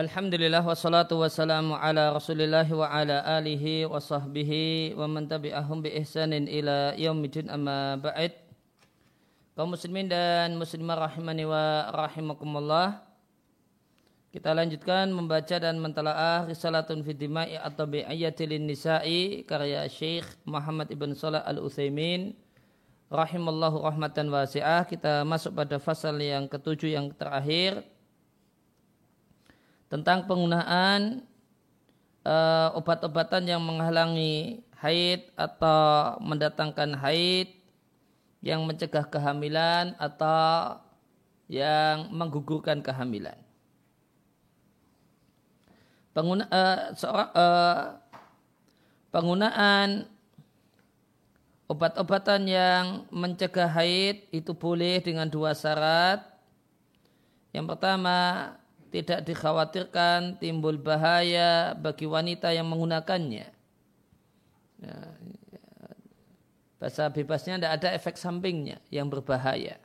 Alhamdulillah wassalatu wassalamu ala rasulillah wa ala alihi wa sahbihi wa man tabi'ahum bi ihsanin ila yaumidin amma ba'id. Kaum muslimin dan muslimah rahimani wa rahimakumullah. Kita lanjutkan membaca dan mentalaah risalatun fi dima'i atau bi'ayatil nisa'i karya Syekh Muhammad Ibn Salah Al-Utsaimin. Rahimallahu rahmatan wasi'ah. Kita masuk pada fasal yang ketujuh yang terakhir tentang penggunaan uh, obat-obatan yang menghalangi haid atau mendatangkan haid yang mencegah kehamilan atau yang menggugurkan kehamilan. Pengguna, uh, uh, penggunaan obat-obatan yang mencegah haid itu boleh dengan dua syarat. Yang pertama, tidak dikhawatirkan timbul bahaya bagi wanita yang menggunakannya. Ya, bahasa bebasnya tidak ada efek sampingnya yang berbahaya.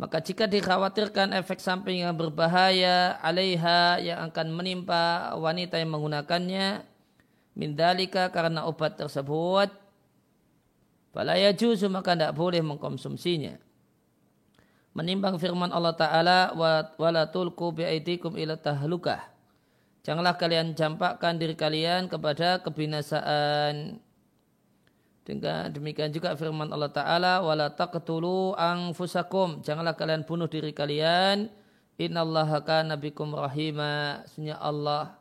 Maka jika dikhawatirkan efek samping yang berbahaya alaiha yang akan menimpa wanita yang menggunakannya mindalika karena obat tersebut Falaya juzu maka tidak boleh mengkonsumsinya menimbang firman Allah Ta'ala wala tulku bi'aidikum ila tahlukah. Janganlah kalian campakkan diri kalian kepada kebinasaan. Dengan demikian juga firman Allah Ta'ala wala taqtulu anfusakum. Janganlah kalian bunuh diri kalian. Innallaha kana bikum rahima. Sunya Allah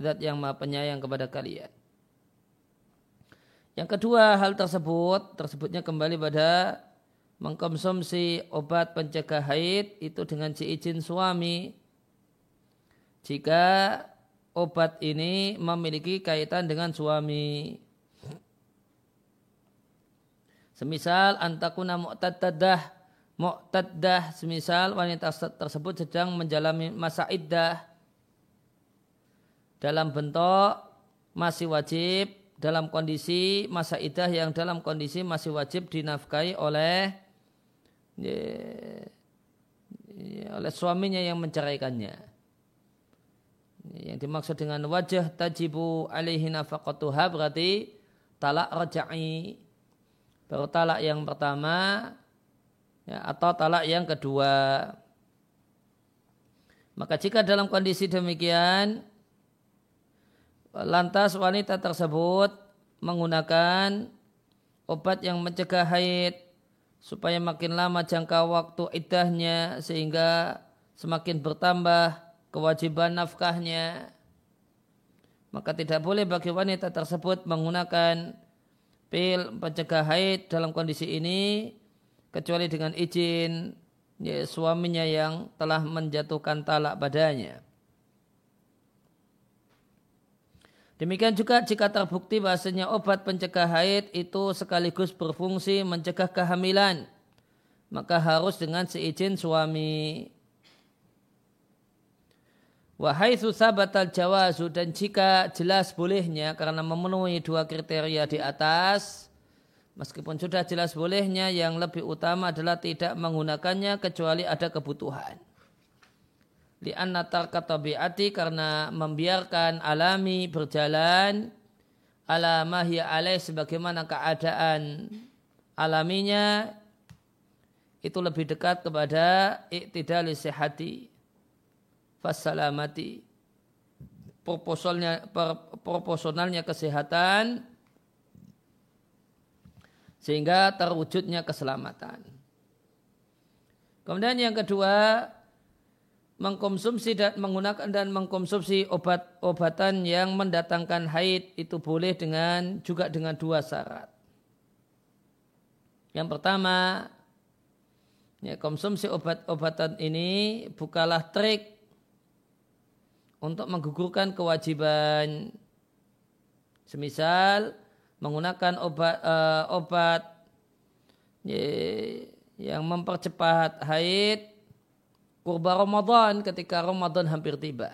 zat yang maha penyayang kepada kalian. Yang kedua hal tersebut, tersebutnya kembali pada mengkonsumsi obat pencegah haid itu dengan seizin suami. Jika obat ini memiliki kaitan dengan suami. Semisal antakuna mu'taddah mu'taddah semisal wanita tersebut sedang menjalani masa iddah. Dalam bentuk masih wajib dalam kondisi masa iddah yang dalam kondisi masih wajib dinafkahi oleh oleh suaminya yang menceraikannya. Yang dimaksud dengan wajah tajibu alaihi nafaqatuha berarti talak raja'i. Baru talak yang pertama ya, atau talak yang kedua. Maka jika dalam kondisi demikian lantas wanita tersebut menggunakan obat yang mencegah haid supaya makin lama jangka waktu iddahnya sehingga semakin bertambah kewajiban nafkahnya maka tidak boleh bagi wanita tersebut menggunakan pil pencegah haid dalam kondisi ini kecuali dengan izin ya, suaminya yang telah menjatuhkan talak padanya. Demikian juga jika terbukti bahasanya obat pencegah haid itu sekaligus berfungsi mencegah kehamilan, maka harus dengan seizin suami. Wahai batal jawazu dan jika jelas bolehnya karena memenuhi dua kriteria di atas, meskipun sudah jelas bolehnya yang lebih utama adalah tidak menggunakannya kecuali ada kebutuhan li anna tarka tabiati karena membiarkan alami berjalan ala mahya alaih sebagaimana keadaan alaminya itu lebih dekat kepada iktidali sehati fasalamati proporsionalnya proporsionalnya kesehatan sehingga terwujudnya keselamatan. Kemudian yang kedua mengkonsumsi dan menggunakan dan mengkonsumsi obat-obatan yang mendatangkan haid itu boleh dengan juga dengan dua syarat. Yang pertama, ya, konsumsi obat-obatan ini bukalah trik untuk menggugurkan kewajiban. Semisal menggunakan obat uh, obat ya, yang mempercepat haid kurba Ramadan ketika Ramadan hampir tiba.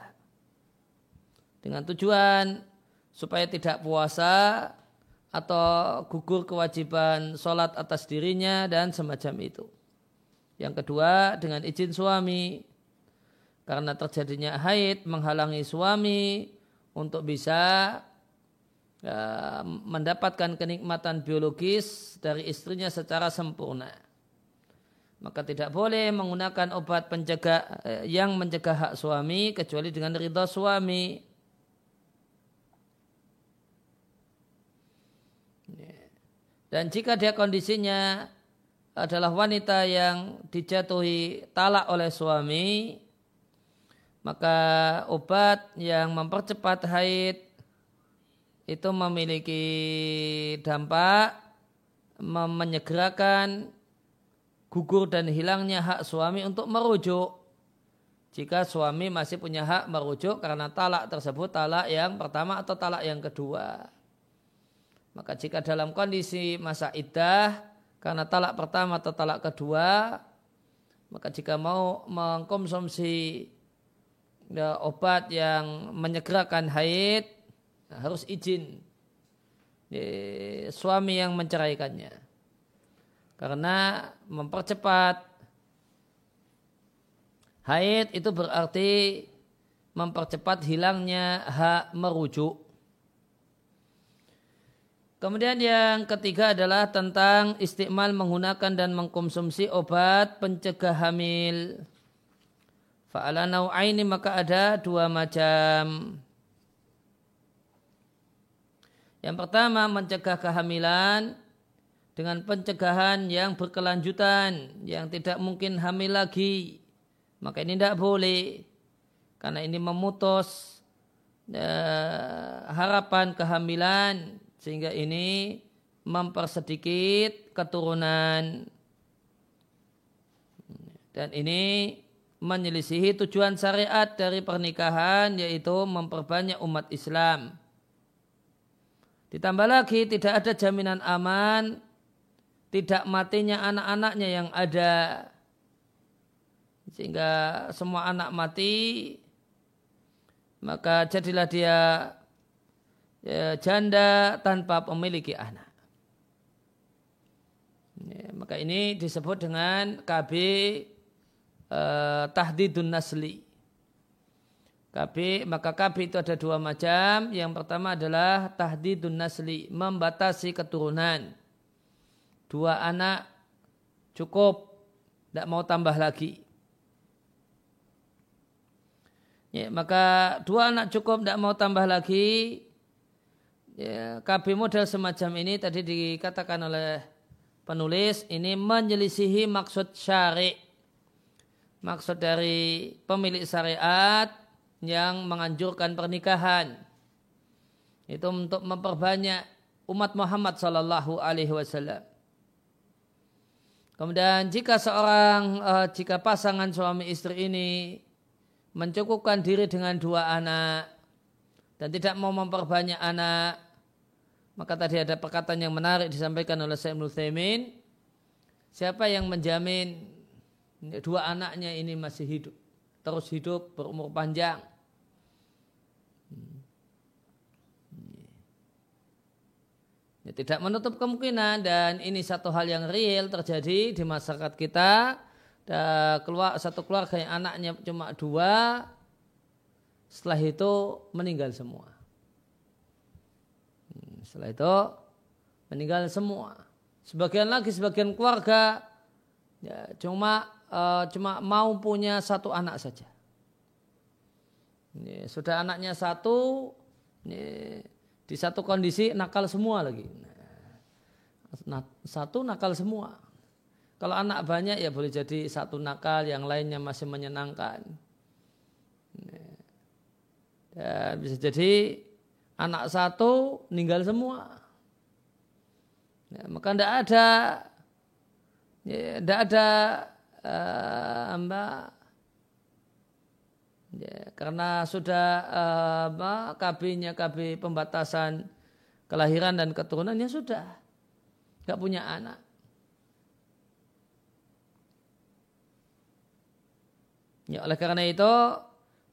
Dengan tujuan supaya tidak puasa atau gugur kewajiban sholat atas dirinya dan semacam itu. Yang kedua dengan izin suami karena terjadinya haid menghalangi suami untuk bisa ya, mendapatkan kenikmatan biologis dari istrinya secara sempurna. Maka tidak boleh menggunakan obat pencegah eh, yang mencegah hak suami kecuali dengan ridha suami. Dan jika dia kondisinya adalah wanita yang dijatuhi talak oleh suami, maka obat yang mempercepat haid itu memiliki dampak menyegerakan gugur dan hilangnya hak suami untuk merujuk. Jika suami masih punya hak merujuk karena talak tersebut talak yang pertama atau talak yang kedua. Maka jika dalam kondisi masa iddah karena talak pertama atau talak kedua, maka jika mau mengkonsumsi ya, obat yang menyegerakan haid, harus izin ya, suami yang menceraikannya. Karena mempercepat haid itu berarti mempercepat hilangnya hak merujuk. Kemudian yang ketiga adalah tentang istiqmal menggunakan dan mengkonsumsi obat pencegah hamil. Fa'ala nau'aini maka ada dua macam. Yang pertama mencegah kehamilan dengan pencegahan yang berkelanjutan yang tidak mungkin hamil lagi. Maka ini tidak boleh karena ini memutus uh, harapan kehamilan sehingga ini mempersedikit keturunan dan ini menyelisihi tujuan syariat dari pernikahan yaitu memperbanyak umat Islam. Ditambah lagi tidak ada jaminan aman, tidak matinya anak-anaknya yang ada. Sehingga semua anak mati, maka jadilah dia ya, janda tanpa memiliki anak. Ya, maka ini disebut dengan KB eh, tahdidun nasli. KB, maka KB itu ada dua macam. Yang pertama adalah tahdidun nasli, membatasi keturunan. Dua anak cukup, tidak mau tambah lagi. Ya, maka dua anak cukup, tidak mau tambah lagi, ya, KB model semacam ini tadi dikatakan oleh penulis ini menyelisihi maksud syari maksud dari pemilik syariat yang menganjurkan pernikahan itu untuk memperbanyak umat Muhammad Sallallahu Alaihi Wasallam. Kemudian jika seorang uh, jika pasangan suami istri ini mencukupkan diri dengan dua anak dan tidak mau memperbanyak anak, maka tadi ada perkataan yang menarik disampaikan oleh Syekh Nusaimin. Siapa yang menjamin dua anaknya ini masih hidup, terus hidup berumur panjang? Ya, tidak menutup kemungkinan dan ini satu hal yang real terjadi di masyarakat kita. Dan keluar satu keluarga yang anaknya cuma dua, setelah itu meninggal semua. Setelah itu meninggal semua. Sebagian lagi sebagian keluarga ya, cuma uh, cuma mau punya satu anak saja. Ini, sudah anaknya satu, ini, di satu kondisi nakal semua lagi. Nah, satu nakal semua. Kalau anak banyak ya boleh jadi satu nakal, yang lainnya masih menyenangkan. Dan bisa jadi anak satu meninggal semua. Ya, maka tidak ada ya, tidak ada uh, mbak ya, karena sudah uh, mbak KB-nya KB pembatasan kelahiran dan keturunannya sudah. Nggak punya anak. Ya, oleh karena itu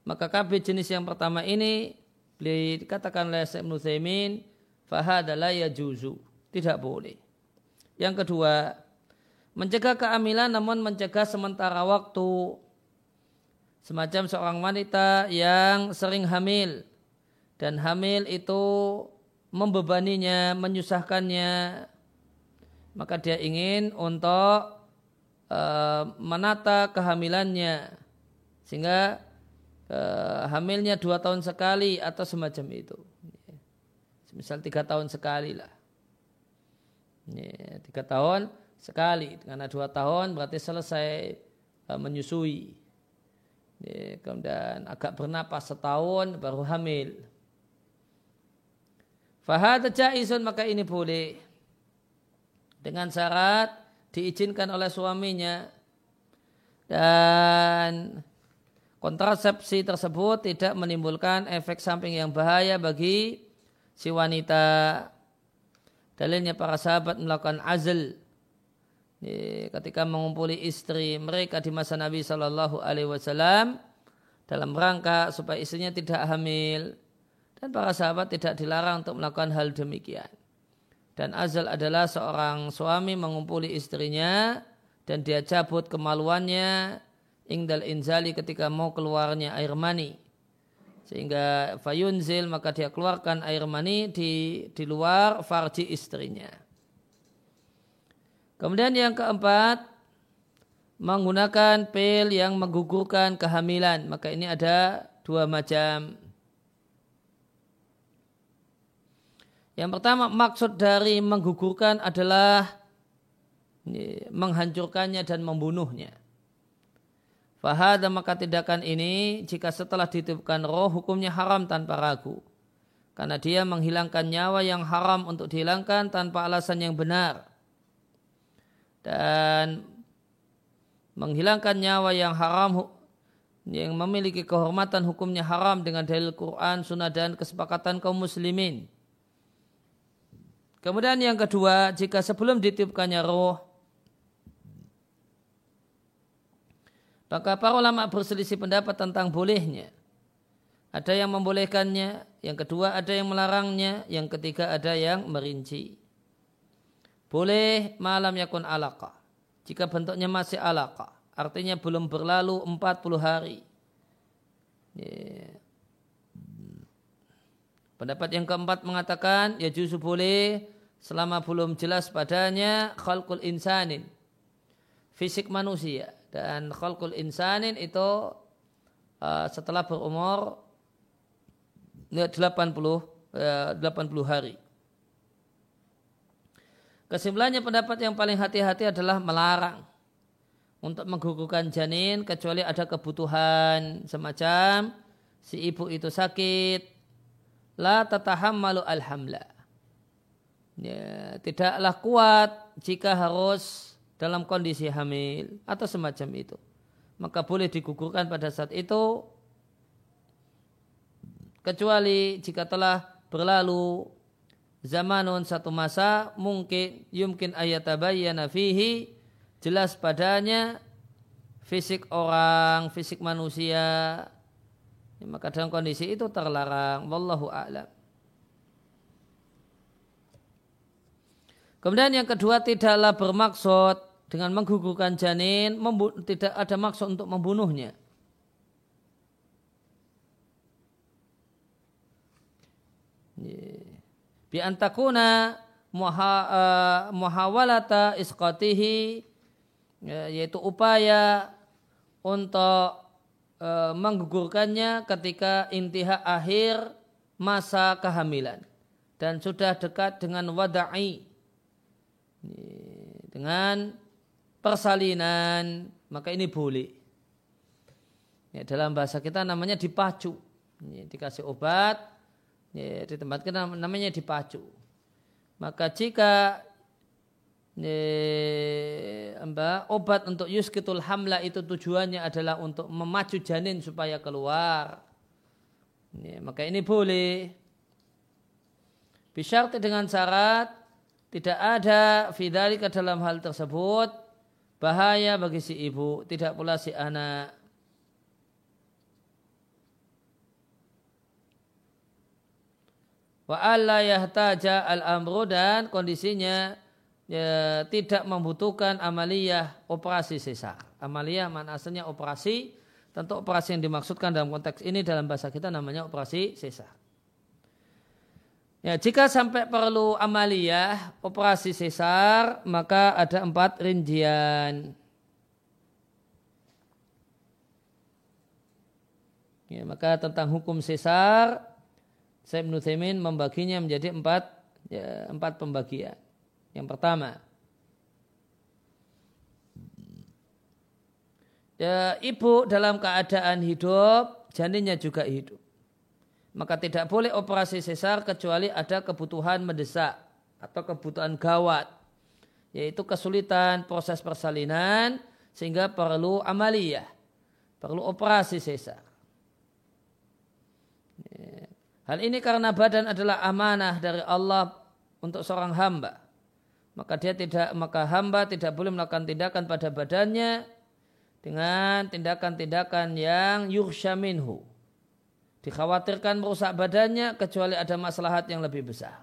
maka KB jenis yang pertama ini beliau dikatakan oleh Syekh Nuzaimin fahadalah ya juzu tidak boleh. Yang kedua mencegah kehamilan namun mencegah sementara waktu semacam seorang wanita yang sering hamil dan hamil itu membebaninya, menyusahkannya, maka dia ingin untuk uh, menata kehamilannya sehingga uh, hamilnya dua tahun sekali atau semacam itu. Misal tiga tahun sekali lah. tiga tahun sekali karena dua tahun berarti selesai uh, menyusui. Kemudian agak bernapas setahun baru hamil. Fahad jaizun maka ini boleh. Dengan syarat diizinkan oleh suaminya dan kontrasepsi tersebut tidak menimbulkan efek samping yang bahaya bagi si wanita. Dalilnya para sahabat melakukan azl ketika mengumpuli istri mereka di masa Nabi Shallallahu Alaihi Wasallam dalam rangka supaya istrinya tidak hamil dan para sahabat tidak dilarang untuk melakukan hal demikian. Dan Azal adalah seorang suami mengumpuli istrinya dan dia cabut kemaluannya ingdal inzali ketika mau keluarnya air mani. Sehingga fayunzil maka dia keluarkan air mani di, di luar farji istrinya. Kemudian yang keempat, menggunakan pil yang menggugurkan kehamilan. Maka ini ada dua macam. Yang pertama maksud dari menggugurkan adalah menghancurkannya dan membunuhnya. Fahada maka tindakan ini jika setelah ditiupkan roh hukumnya haram tanpa ragu. Karena dia menghilangkan nyawa yang haram untuk dihilangkan tanpa alasan yang benar. Dan menghilangkan nyawa yang haram yang memiliki kehormatan hukumnya haram dengan dalil Quran, sunnah dan kesepakatan kaum muslimin. Kemudian yang kedua, jika sebelum ditiupkannya roh, maka para ulama berselisih pendapat tentang bolehnya. Ada yang membolehkannya, yang kedua ada yang melarangnya, yang ketiga ada yang merinci. Boleh malam yakun alaka. Jika bentuknya masih alaka, artinya belum berlalu 40 hari. Pendapat yang keempat mengatakan ya justru boleh selama belum jelas padanya khalqul insanin fisik manusia dan khalqul insanin itu uh, setelah berumur 80 uh, 80 hari. Kesimpulannya pendapat yang paling hati-hati adalah melarang untuk menggugurkan janin kecuali ada kebutuhan semacam si ibu itu sakit la tatahammalu alhamla. Ya, tidaklah kuat jika harus dalam kondisi hamil atau semacam itu. Maka boleh digugurkan pada saat itu kecuali jika telah berlalu zamanun satu masa mungkin yumkin ayatabayyana fihi jelas padanya fisik orang, fisik manusia Ya, maka dalam kondisi itu terlarang. Wallahu a'lam. Kemudian yang kedua tidaklah bermaksud dengan menggugurkan janin tidak ada maksud untuk membunuhnya. Bi antakuna eh, muhawalata isqatihi ya, yaitu upaya untuk e, menggugurkannya ketika intiha akhir masa kehamilan. Dan sudah dekat dengan wada'i dengan persalinan maka ini boleh. Ya, dalam bahasa kita namanya dipacu. Ya, dikasih obat ya, di tempat kita namanya dipacu maka jika mbak obat untuk yuskitul hamla itu tujuannya adalah untuk memacu janin supaya keluar. Ya, maka ini boleh. Bisyarti dengan syarat tidak ada ke dalam hal tersebut bahaya bagi si ibu, tidak pula si anak. Wa alla yahtaja al-amru dan kondisinya ya, tidak membutuhkan amaliyah operasi sesar. Amaliyah mana asalnya operasi, tentu operasi yang dimaksudkan dalam konteks ini dalam bahasa kita namanya operasi sesar. Ya, jika sampai perlu amaliyah, operasi sesar, maka ada empat rincian. Ya, maka tentang hukum sesar, saya Ibn membaginya menjadi empat, ya, empat pembagian. Yang pertama, ya, ibu dalam keadaan hidup, janinnya juga hidup maka tidak boleh operasi sesar kecuali ada kebutuhan mendesak atau kebutuhan gawat yaitu kesulitan proses persalinan sehingga perlu amaliyah perlu operasi sesar hal ini karena badan adalah amanah dari Allah untuk seorang hamba maka dia tidak maka hamba tidak boleh melakukan tindakan pada badannya dengan tindakan-tindakan yang yursha minhu dikhawatirkan merusak badannya kecuali ada maslahat yang lebih besar.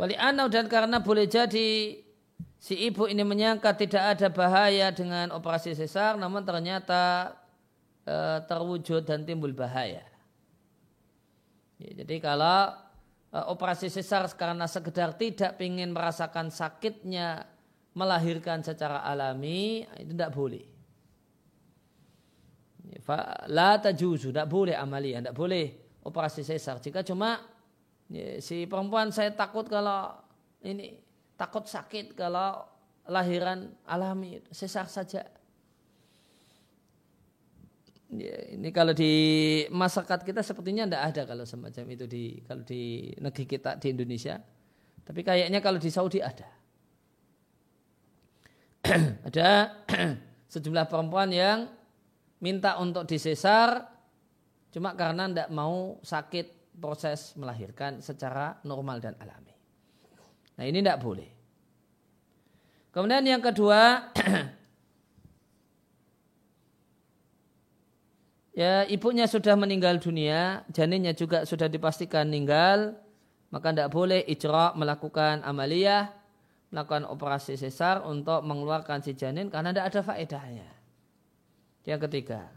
Wali anau dan karena boleh jadi si ibu ini menyangka tidak ada bahaya dengan operasi sesar, namun ternyata e, terwujud dan timbul bahaya. Ya, jadi kalau e, operasi sesar karena sekedar tidak ingin merasakan sakitnya melahirkan secara alami itu tidak boleh. La tajuzu, tidak boleh amalia, tidak boleh operasi sesar. Jika cuma ya, si perempuan saya takut kalau ini takut sakit kalau lahiran alami sesar saja. Ya, ini kalau di masyarakat kita sepertinya tidak ada kalau semacam itu di kalau di negeri kita di Indonesia. Tapi kayaknya kalau di Saudi ada. ada sejumlah perempuan yang minta untuk disesar cuma karena tidak mau sakit proses melahirkan secara normal dan alami. Nah ini tidak boleh. Kemudian yang kedua, ya ibunya sudah meninggal dunia, janinnya juga sudah dipastikan meninggal, maka tidak boleh ijra melakukan amaliyah, melakukan operasi sesar untuk mengeluarkan si janin karena tidak ada faedahnya. Yang ketiga,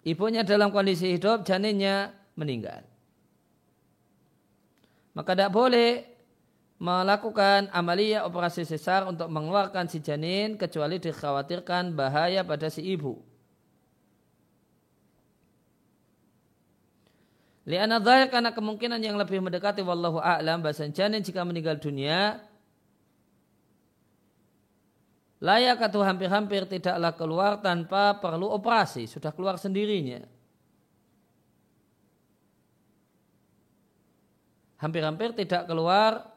ibunya dalam kondisi hidup, janinnya meninggal. Maka tidak boleh melakukan amalia operasi sesar untuk mengeluarkan si janin kecuali dikhawatirkan bahaya pada si ibu. Liana zahir karena kemungkinan yang lebih mendekati wallahu a'lam bahasa janin jika meninggal dunia layak atau hampir-hampir tidaklah keluar tanpa perlu operasi, sudah keluar sendirinya. Hampir-hampir tidak keluar,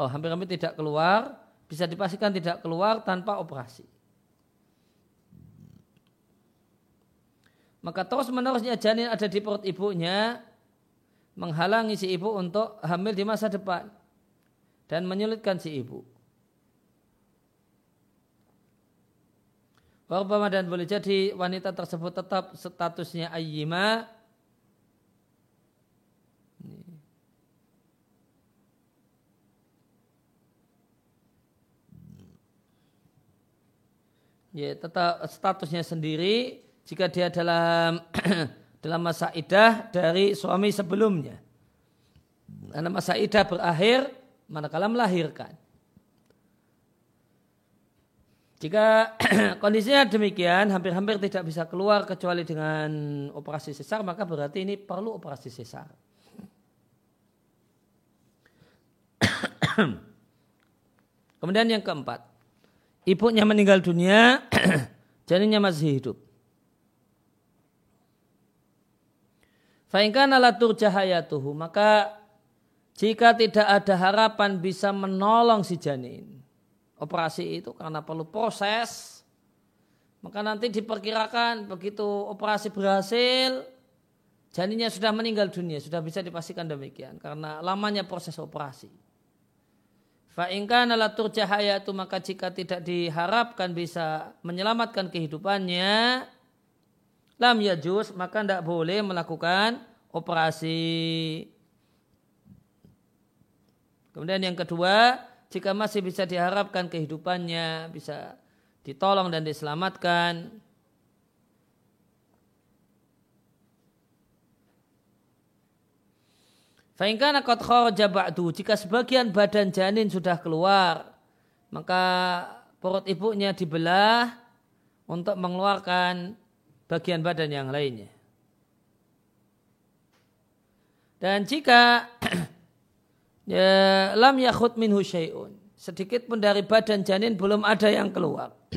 oh hampir-hampir tidak keluar, bisa dipastikan tidak keluar tanpa operasi. Maka terus menerusnya janin ada di perut ibunya menghalangi si ibu untuk hamil di masa depan dan menyulitkan si ibu. Warbama dan boleh jadi wanita tersebut tetap statusnya ayyima. Ya, tetap statusnya sendiri jika dia dalam dalam masa idah dari suami sebelumnya. Karena masa idah berakhir manakala melahirkan. Jika kondisinya demikian, hampir-hampir tidak bisa keluar kecuali dengan operasi sesar, maka berarti ini perlu operasi sesar. Kemudian yang keempat, ibunya meninggal dunia, janinnya masih hidup. Fa'ingkana latur cahayatuhu, maka jika tidak ada harapan bisa menolong si janin, operasi itu karena perlu proses maka nanti diperkirakan begitu operasi berhasil janinnya sudah meninggal dunia sudah bisa dipastikan demikian karena lamanya proses operasi Fa'inkan latur cahaya itu maka jika tidak diharapkan bisa menyelamatkan kehidupannya lam yajus maka tidak boleh melakukan operasi. Kemudian yang kedua, jika masih bisa diharapkan kehidupannya bisa ditolong dan diselamatkan, Fa'ingkana kot kharaja ba'du. Jika sebagian badan janin sudah keluar, maka perut ibunya dibelah untuk mengeluarkan bagian badan yang lainnya. Dan jika ya, lam yakhut minhu syai'un, sedikit pun dari badan janin belum ada yang keluar.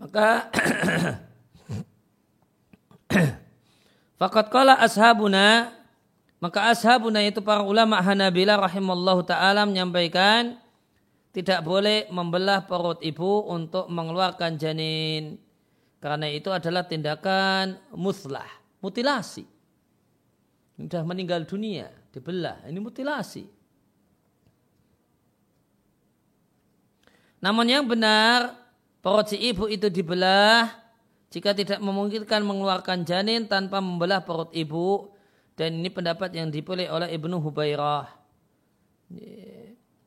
Maka Fakat kala ashabuna maka ashabuna itu para ulama Hanabila rahimallahu taala menyampaikan tidak boleh membelah perut ibu untuk mengeluarkan janin karena itu adalah tindakan muslah, mutilasi. Sudah meninggal dunia, dibelah, ini mutilasi. Namun yang benar perut si ibu itu dibelah jika tidak memungkinkan mengeluarkan janin tanpa membelah perut ibu dan ini pendapat yang dipilih oleh Ibnu Hubairah.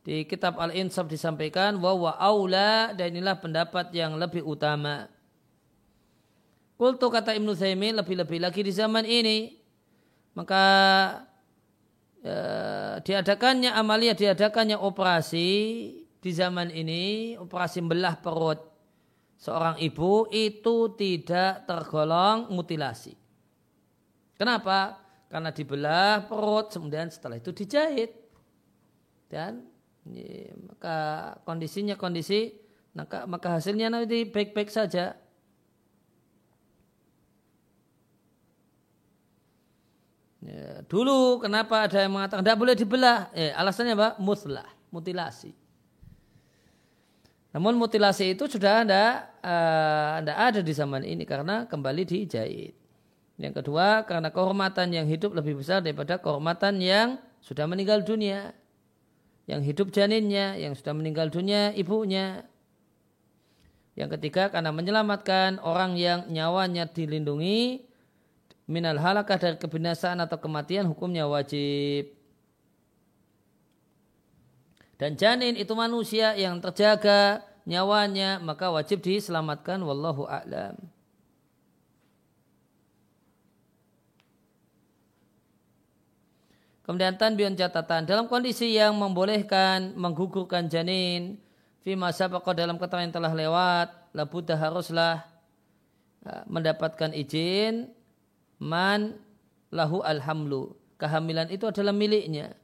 Di kitab Al-Insaf disampaikan bahwa aula dan inilah pendapat yang lebih utama. Kultu kata Ibnu Zaimin lebih-lebih lagi di zaman ini maka ya, diadakannya amalia diadakannya operasi di zaman ini operasi belah perut seorang ibu itu tidak tergolong mutilasi. Kenapa? Karena dibelah perut, kemudian setelah itu dijahit. Dan ya, maka kondisinya kondisi, maka, maka hasilnya nanti baik-baik saja. Ya, dulu kenapa ada yang mengatakan tidak boleh dibelah? Eh, alasannya apa? Muslah, mutilasi. Namun mutilasi itu sudah ada uh, ada di zaman ini karena kembali dijahit. Yang kedua karena kehormatan yang hidup lebih besar daripada kehormatan yang sudah meninggal dunia. Yang hidup janinnya, yang sudah meninggal dunia ibunya. Yang ketiga karena menyelamatkan orang yang nyawanya dilindungi minal halakah dari kebinasaan atau kematian hukumnya wajib. Dan janin itu manusia yang terjaga nyawanya maka wajib diselamatkan. Wallahu a'lam. Kemudian tanbion catatan. Dalam kondisi yang membolehkan menggugurkan janin fi masa dalam keterangan yang telah lewat labudah haruslah uh, mendapatkan izin man lahu alhamlu. Kehamilan itu adalah miliknya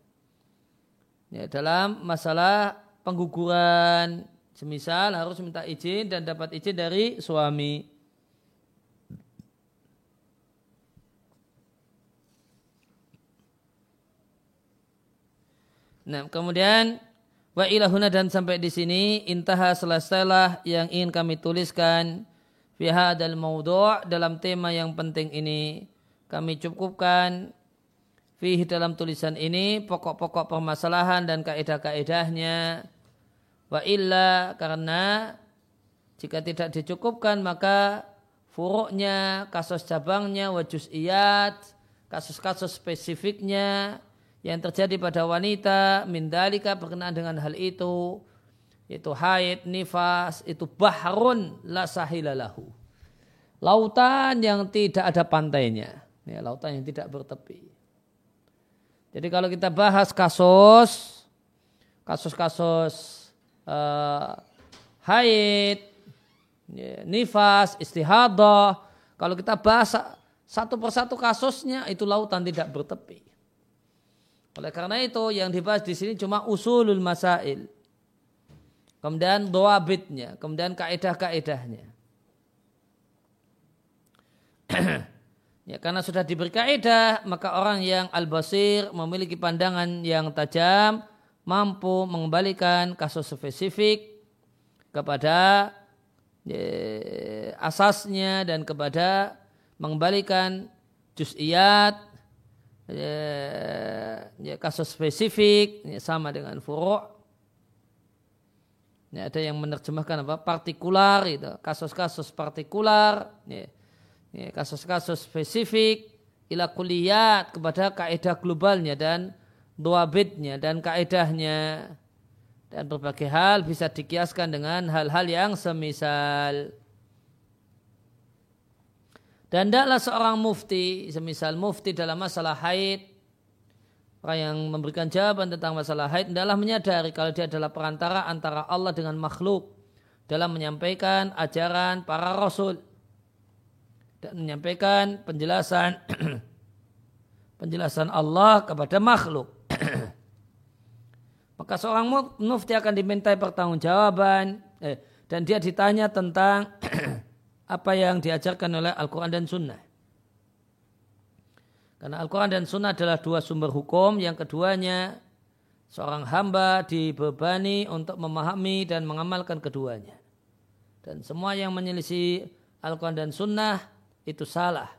ya, dalam masalah pengguguran semisal harus minta izin dan dapat izin dari suami Nah, kemudian wa ilahuna dan sampai di sini intaha selesailah yang ingin kami tuliskan fi maudhu' dalam tema yang penting ini. Kami cukupkan Fih dalam tulisan ini pokok-pokok permasalahan dan kaedah-kaedahnya. Wa illa karena jika tidak dicukupkan maka furuknya, kasus cabangnya, wajus iyat, kasus-kasus spesifiknya yang terjadi pada wanita mindalika berkenaan dengan hal itu yaitu haid, nifas, itu bahrun la sahilalahu. Lautan yang tidak ada pantainya. Ya, lautan yang tidak bertepi. Jadi kalau kita bahas kasus, kasus-kasus uh, haid, ya, nifas, istihadah, kalau kita bahas satu persatu kasusnya itu lautan tidak bertepi. Oleh karena itu yang dibahas di sini cuma usulul masail. Kemudian doabitnya, kemudian kaedah-kaedahnya. Ya, karena sudah diberi kaidah, maka orang yang al-basir memiliki pandangan yang tajam, mampu mengembalikan kasus spesifik kepada ya, asasnya dan kepada mengembalikan juz'iyat ya, ya, kasus spesifik ya, sama dengan furu' ya, ada yang menerjemahkan apa? Partikular itu kasus-kasus partikular ya, kasus-kasus spesifik ila kuliyat kepada kaidah globalnya dan duabitnya dan kaidahnya dan berbagai hal bisa dikiaskan dengan hal-hal yang semisal. Dan tidaklah seorang mufti, semisal mufti dalam masalah haid, orang yang memberikan jawaban tentang masalah haid, adalah menyadari kalau dia adalah perantara antara Allah dengan makhluk dalam menyampaikan ajaran para rasul dan menyampaikan penjelasan penjelasan Allah kepada makhluk. Maka seorang mufti akan dimintai pertanggungjawaban eh, dan dia ditanya tentang apa yang diajarkan oleh Al-Quran dan Sunnah. Karena Al-Quran dan Sunnah adalah dua sumber hukum. Yang keduanya, seorang hamba dibebani untuk memahami dan mengamalkan keduanya. Dan semua yang menyelisih Al-Quran dan Sunnah itu salah.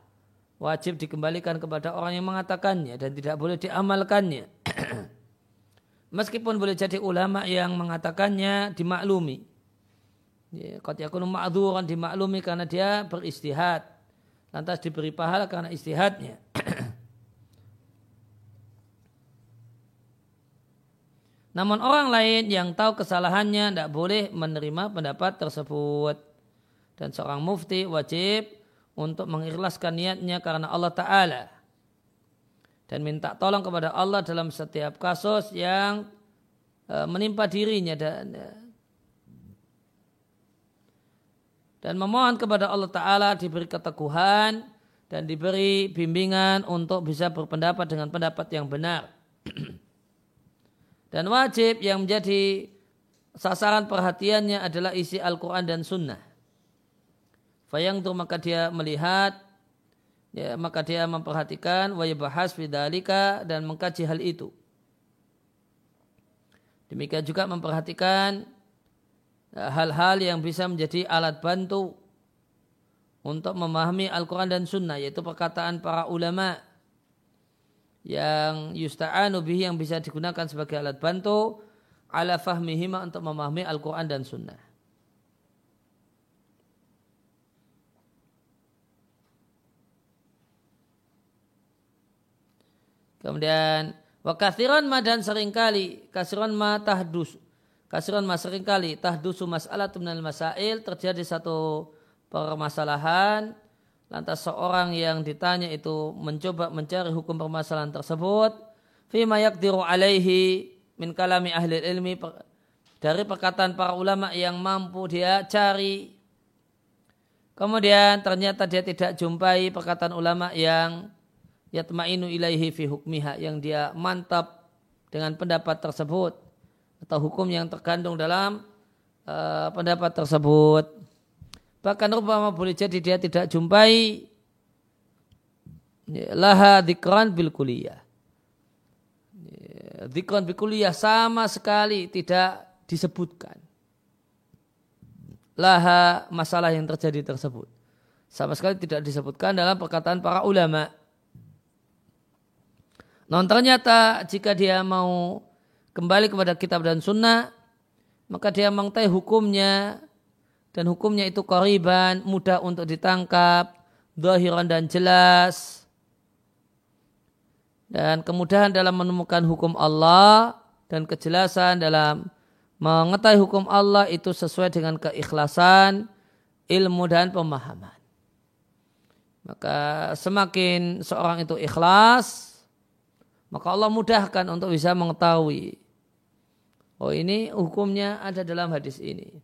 Wajib dikembalikan kepada orang yang mengatakannya dan tidak boleh diamalkannya. Meskipun boleh jadi ulama yang mengatakannya dimaklumi. Ya, Qad yakunu ma'dhuran dimaklumi karena dia beristihad. Lantas diberi pahala karena istihadnya. Namun orang lain yang tahu kesalahannya tidak boleh menerima pendapat tersebut. Dan seorang mufti wajib untuk mengikhlaskan niatnya karena Allah Ta'ala. Dan minta tolong kepada Allah dalam setiap kasus yang eh, menimpa dirinya dan dan memohon kepada Allah Ta'ala diberi keteguhan dan diberi bimbingan untuk bisa berpendapat dengan pendapat yang benar. dan wajib yang menjadi sasaran perhatiannya adalah isi Al-Quran dan Sunnah. Fayang itu maka dia melihat, ya, maka dia memperhatikan, wajibahas fidalika dan mengkaji hal itu. Demikian juga memperhatikan hal-hal yang bisa menjadi alat bantu untuk memahami Al-Quran dan Sunnah yaitu perkataan para ulama yang yusta'anu bihi yang bisa digunakan sebagai alat bantu ala fahmihima untuk memahami Al-Quran dan Sunnah. Kemudian wa kathiran ma dan sering kali kasiran ma tahdus. Kasiran mas sering kali tahdusu mas'alah minal masail terjadi satu permasalahan lantas seorang yang ditanya itu mencoba mencari hukum permasalahan tersebut fima yakdiru alaihi min kalami ahli ilmi dari perkataan para ulama yang mampu dia cari. Kemudian ternyata dia tidak jumpai perkataan ulama yang yatmainu ilaihi fi hukmiha yang dia mantap dengan pendapat tersebut atau hukum yang terkandung dalam uh, pendapat tersebut. Bahkan rupanya boleh jadi dia tidak jumpai laha dikran bil kuliah. Dikran bil kuliah sama sekali tidak disebutkan. Laha masalah yang terjadi tersebut. Sama sekali tidak disebutkan dalam perkataan para ulama. Non ternyata jika dia mau kembali kepada kitab dan sunnah, maka dia mengetahui hukumnya dan hukumnya itu koriban, mudah untuk ditangkap, zahiran dan jelas. Dan kemudahan dalam menemukan hukum Allah dan kejelasan dalam mengetahui hukum Allah itu sesuai dengan keikhlasan, ilmu dan pemahaman. Maka semakin seorang itu ikhlas, maka Allah mudahkan untuk bisa mengetahui Oh ini hukumnya ada dalam hadis ini.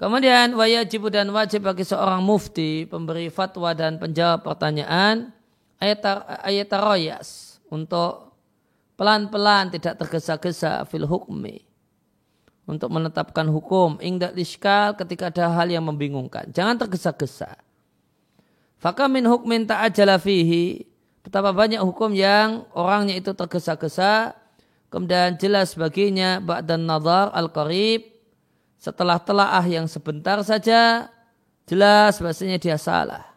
Kemudian wajib dan wajib bagi seorang mufti pemberi fatwa dan penjawab pertanyaan ayat royas untuk pelan-pelan tidak tergesa-gesa fil hukmi untuk menetapkan hukum ingdak diskal ketika ada hal yang membingungkan. Jangan tergesa-gesa. Fakamin hukmin ta'ajala fihi Betapa banyak hukum yang orangnya itu tergesa-gesa, kemudian jelas baginya ba'dan nazar al-qarib, setelah telaah yang sebentar saja, jelas bahasanya dia salah.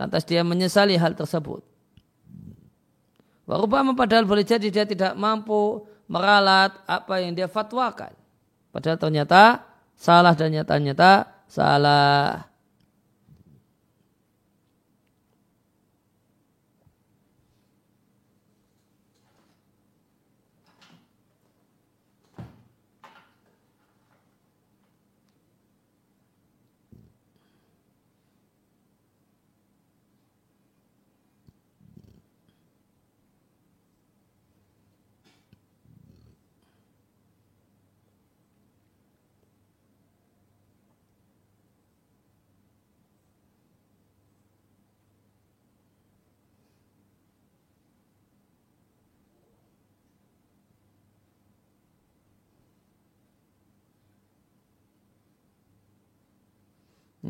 Lantas dia menyesali hal tersebut. Warubama padahal boleh jadi dia tidak mampu meralat apa yang dia fatwakan. Padahal ternyata salah dan nyata-nyata salah.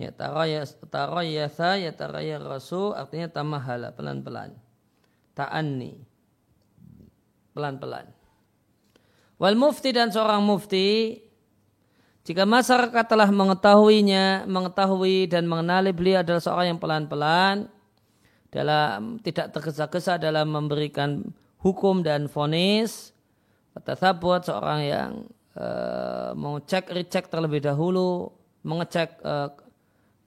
Ya tarayasa ya taraya rasul artinya tamahala pelan-pelan. Ta'anni. Pelan-pelan. Wal mufti dan seorang mufti jika masyarakat telah mengetahuinya, mengetahui dan mengenali beliau adalah seorang yang pelan-pelan dalam tidak tergesa-gesa dalam memberikan hukum dan fonis, kata buat seorang yang uh, mau cek recek terlebih dahulu, mengecek uh,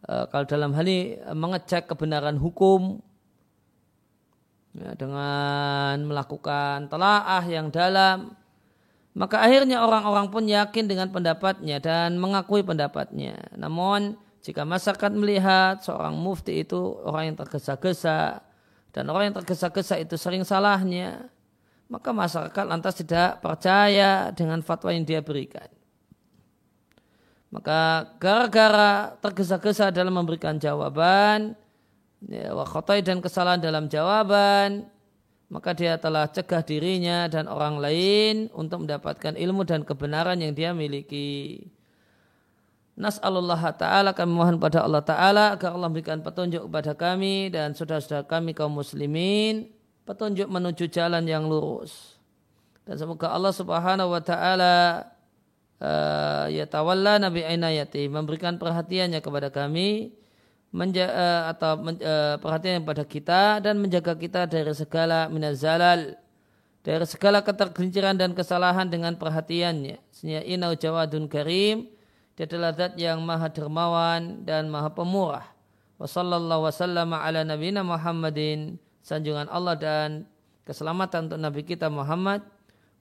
Eh, kalau dalam hal ini eh, mengecek kebenaran hukum ya, dengan melakukan telaah yang dalam maka akhirnya orang-orang pun yakin dengan pendapatnya dan mengakui pendapatnya. Namun jika masyarakat melihat seorang mufti itu orang yang tergesa-gesa dan orang yang tergesa-gesa itu sering salahnya maka masyarakat lantas tidak percaya dengan fatwa yang dia berikan maka gara-gara tergesa-gesa dalam memberikan jawaban, ya, wakhotai dan kesalahan dalam jawaban, maka dia telah cegah dirinya dan orang lain untuk mendapatkan ilmu dan kebenaran yang dia miliki. Nas'alullah ta'ala kami mohon pada Allah ta'ala agar Allah memberikan petunjuk kepada kami dan saudara-saudara kami kaum muslimin petunjuk menuju jalan yang lurus. Dan semoga Allah subhanahu wa ta'ala uh, ya tawalla Nabi Ainayati memberikan perhatiannya kepada kami menja uh, atau men, uh, perhatian kepada kita dan menjaga kita dari segala minazalal dari segala ketergelinciran dan kesalahan dengan perhatiannya. Sesungguhnya inau jawadun karim dia adalah zat yang maha dermawan dan maha pemurah. Wassallallahu wasallam ala nabiyina Muhammadin sanjungan Allah dan keselamatan untuk Nabi kita Muhammad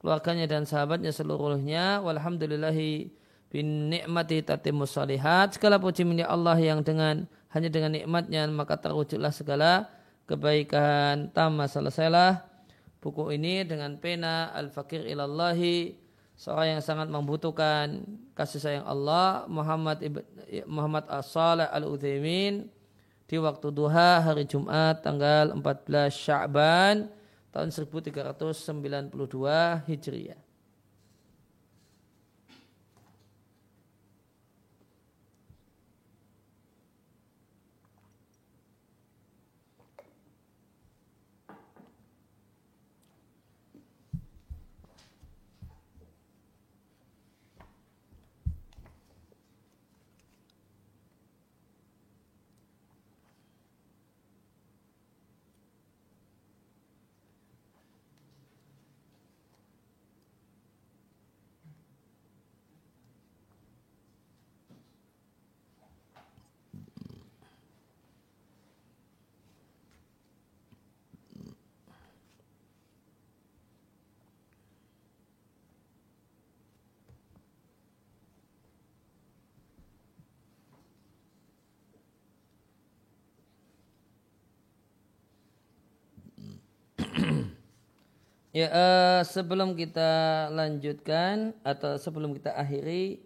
keluarganya dan sahabatnya seluruhnya. Walhamdulillahi bin nikmati tatimus salihat. Segala puji milik Allah yang dengan hanya dengan nikmatnya maka terwujudlah segala kebaikan. Tamat selesailah buku ini dengan pena al-fakir ilallahi seorang yang sangat membutuhkan kasih sayang Allah Muhammad Ibn, Muhammad As-Salih Al-Uthaymin di waktu duha hari Jumat tanggal 14 Sya'ban tahun 1392 Hijriah. Ya, uh, sebelum kita lanjutkan atau sebelum kita akhiri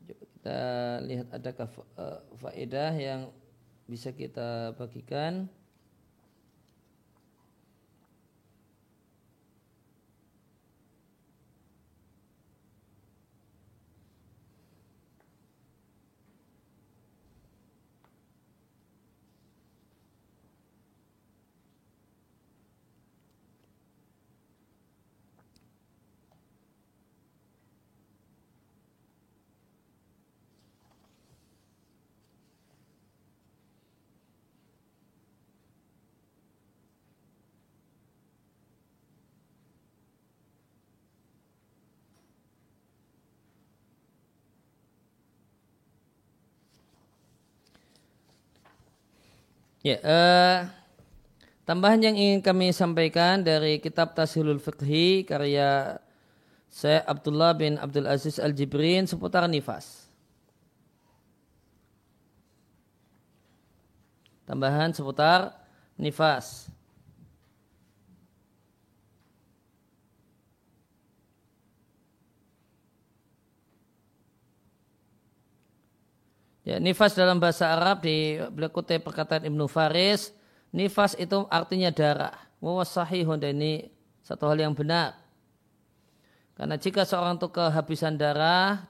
kita lihat adakah uh, faedah yang bisa kita bagikan. Ya, uh, tambahan yang ingin kami sampaikan dari kitab Tashilul Fiqhi karya Syekh Abdullah bin Abdul Aziz Al-Jibrin seputar nifas. Tambahan seputar nifas. Ya, nifas dalam bahasa Arab di beliau kutip perkataan Ibnu Faris, nifas itu artinya darah. Wawasahihun dan ini satu hal yang benar. Karena jika seorang itu kehabisan darah,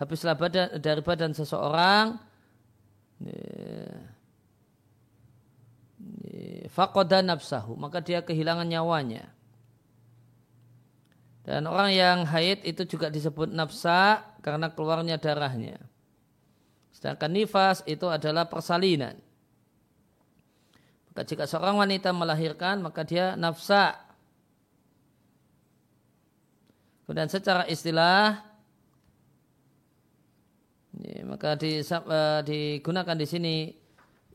habislah badan, dari badan seseorang, fakoda nafsahu, maka dia kehilangan nyawanya. Dan orang yang haid itu juga disebut nafsa karena keluarnya darahnya. Sedangkan nifas itu adalah persalinan. Maka jika seorang wanita melahirkan maka dia nafsa. Kemudian secara istilah ya, maka di, uh, digunakan di sini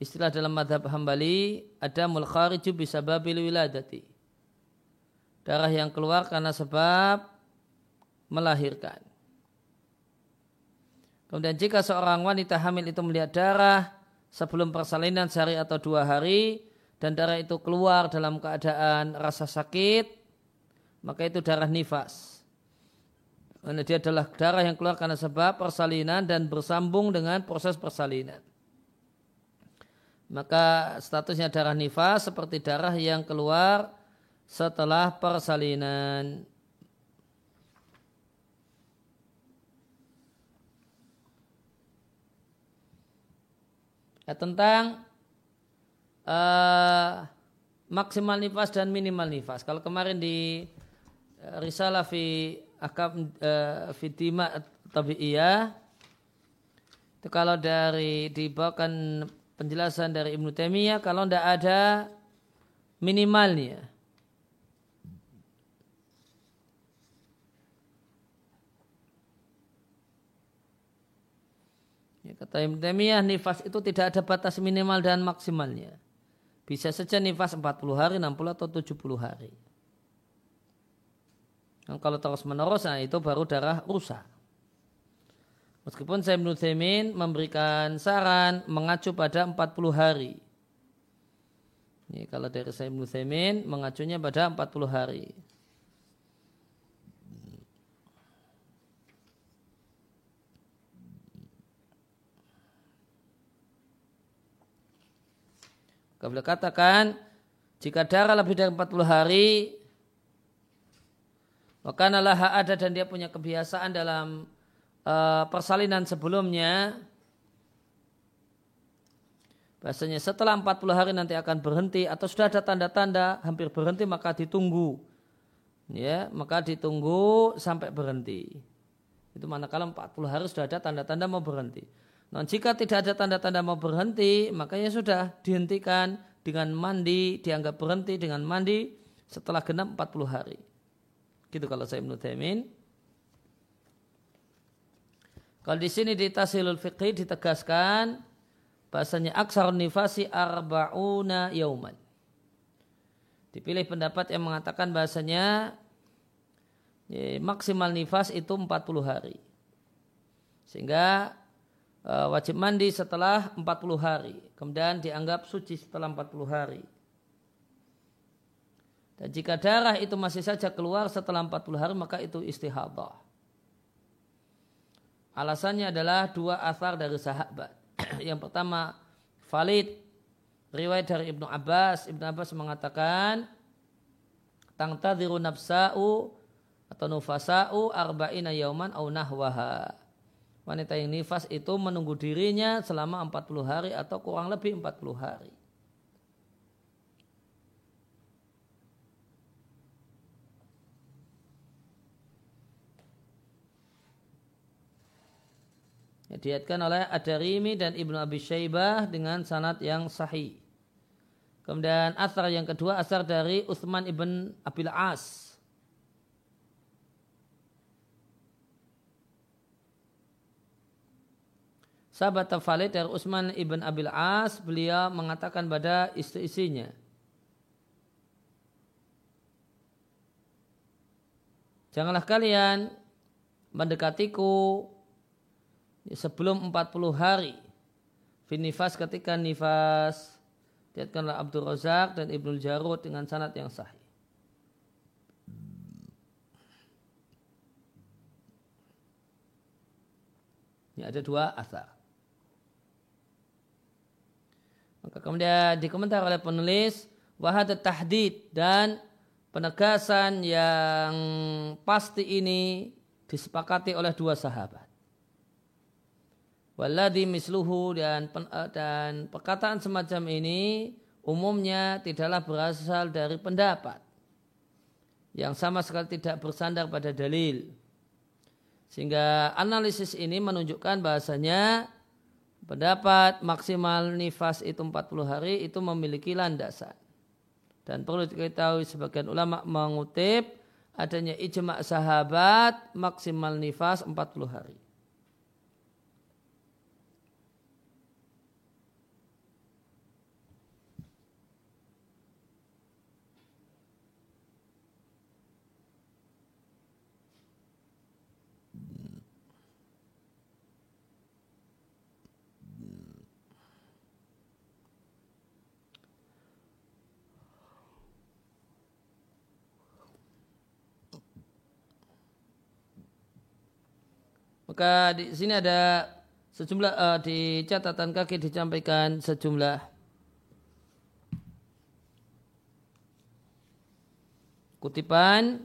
istilah dalam madhab hambali ada mulkhariju bisa babil wiladati. Darah yang keluar karena sebab melahirkan. Kemudian jika seorang wanita hamil itu melihat darah sebelum persalinan sehari atau dua hari dan darah itu keluar dalam keadaan rasa sakit, maka itu darah nifas. Karena dia adalah darah yang keluar karena sebab persalinan dan bersambung dengan proses persalinan. Maka statusnya darah nifas seperti darah yang keluar setelah persalinan. Ya, tentang uh, maksimal nifas dan minimal nifas. Kalau kemarin di uh, risalah fi akam uh, fitima tabi'iyah itu kalau dari dibawakan penjelasan dari Ibnu Taimiyah kalau tidak ada minimalnya Ibn Taimiyah nifas itu tidak ada batas minimal dan maksimalnya. Bisa saja nifas 40 hari, 60 atau 70 hari. Dan kalau terus menerus, nah itu baru darah rusak. Meskipun saya Ibn Taimin memberikan saran mengacu pada 40 hari. Ini kalau dari saya Ibn Taimin mengacunya pada 40 hari. Beliau katakan jika darah lebih dari 40 hari maka nalah ada dan dia punya kebiasaan dalam uh, persalinan sebelumnya Bahasanya setelah 40 hari nanti akan berhenti atau sudah ada tanda-tanda hampir berhenti maka ditunggu. Ya, maka ditunggu sampai berhenti. Itu manakala 40 hari sudah ada tanda-tanda mau berhenti. Nah, jika tidak ada tanda-tanda mau berhenti, makanya sudah dihentikan dengan mandi, dianggap berhenti dengan mandi setelah genap 40 hari. Gitu kalau saya Taimin. Kalau di sini di Tasilul Fiqhi ditegaskan bahasanya aksar nifasi arba'una yauman. Dipilih pendapat yang mengatakan bahasanya ya, maksimal nifas itu 40 hari. Sehingga Eh, wajib mandi setelah 40 hari. Kemudian dianggap suci setelah 40 hari. Dan jika darah itu masih saja keluar setelah 40 hari maka itu istihadah. Alasannya adalah dua asar dari sahabat. Yang pertama valid riwayat dari Ibnu Abbas. Ibnu Abbas mengatakan tangtadhiru nafsa'u atau nufasa'u arba'ina yauman au nahwaha wanita yang nifas itu menunggu dirinya selama 40 hari atau kurang lebih 40 hari. Ya, oleh Ad-Darimi dan Ibnu Abi Syaibah dengan sanad yang sahih. Kemudian asar yang kedua asar dari Utsman ibn Abil As sahabat Tafalid dari Utsman ibn Abil As, beliau mengatakan pada istri-istrinya, Janganlah kalian mendekatiku sebelum 40 hari. Finifas ketika nifas. Diatkanlah Abdul Razak dan Ibnu Jarud dengan sanad yang sahih. Ini ada dua asar. Maka kemudian dikomentar oleh penulis wahad tahdid dan penegasan yang pasti ini disepakati oleh dua sahabat. Walladhi misluhu dan eh, dan perkataan semacam ini umumnya tidaklah berasal dari pendapat yang sama sekali tidak bersandar pada dalil. Sehingga analisis ini menunjukkan bahasanya pendapat maksimal nifas itu 40 hari itu memiliki landasan. Dan perlu diketahui sebagian ulama mengutip adanya ijma' sahabat maksimal nifas 40 hari. Maka di sini ada sejumlah uh, di catatan kaki disampaikan sejumlah kutipan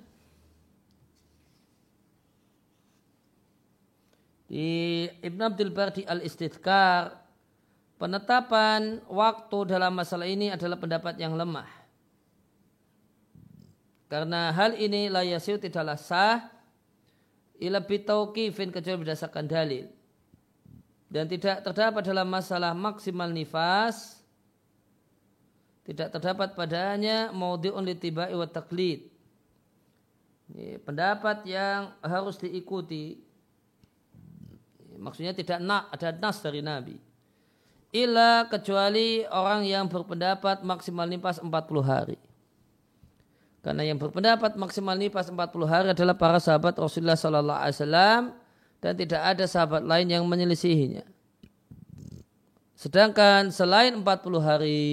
di Ibn Abdul Bar di Al-Istidkar penetapan waktu dalam masalah ini adalah pendapat yang lemah. Karena hal ini layasiu tidaklah sah ila bitauqifin kecuali berdasarkan dalil. Dan tidak terdapat dalam masalah maksimal nifas tidak terdapat padanya maudhi'un litibai wa taklid. Pendapat yang harus diikuti. Maksudnya tidak nak ada nas dari Nabi. Ila kecuali orang yang berpendapat maksimal nifas 40 hari. Karena yang berpendapat maksimal nifas 40 hari adalah para sahabat Rasulullah Sallallahu Alaihi Wasallam dan tidak ada sahabat lain yang menyelisihinya. Sedangkan selain 40 hari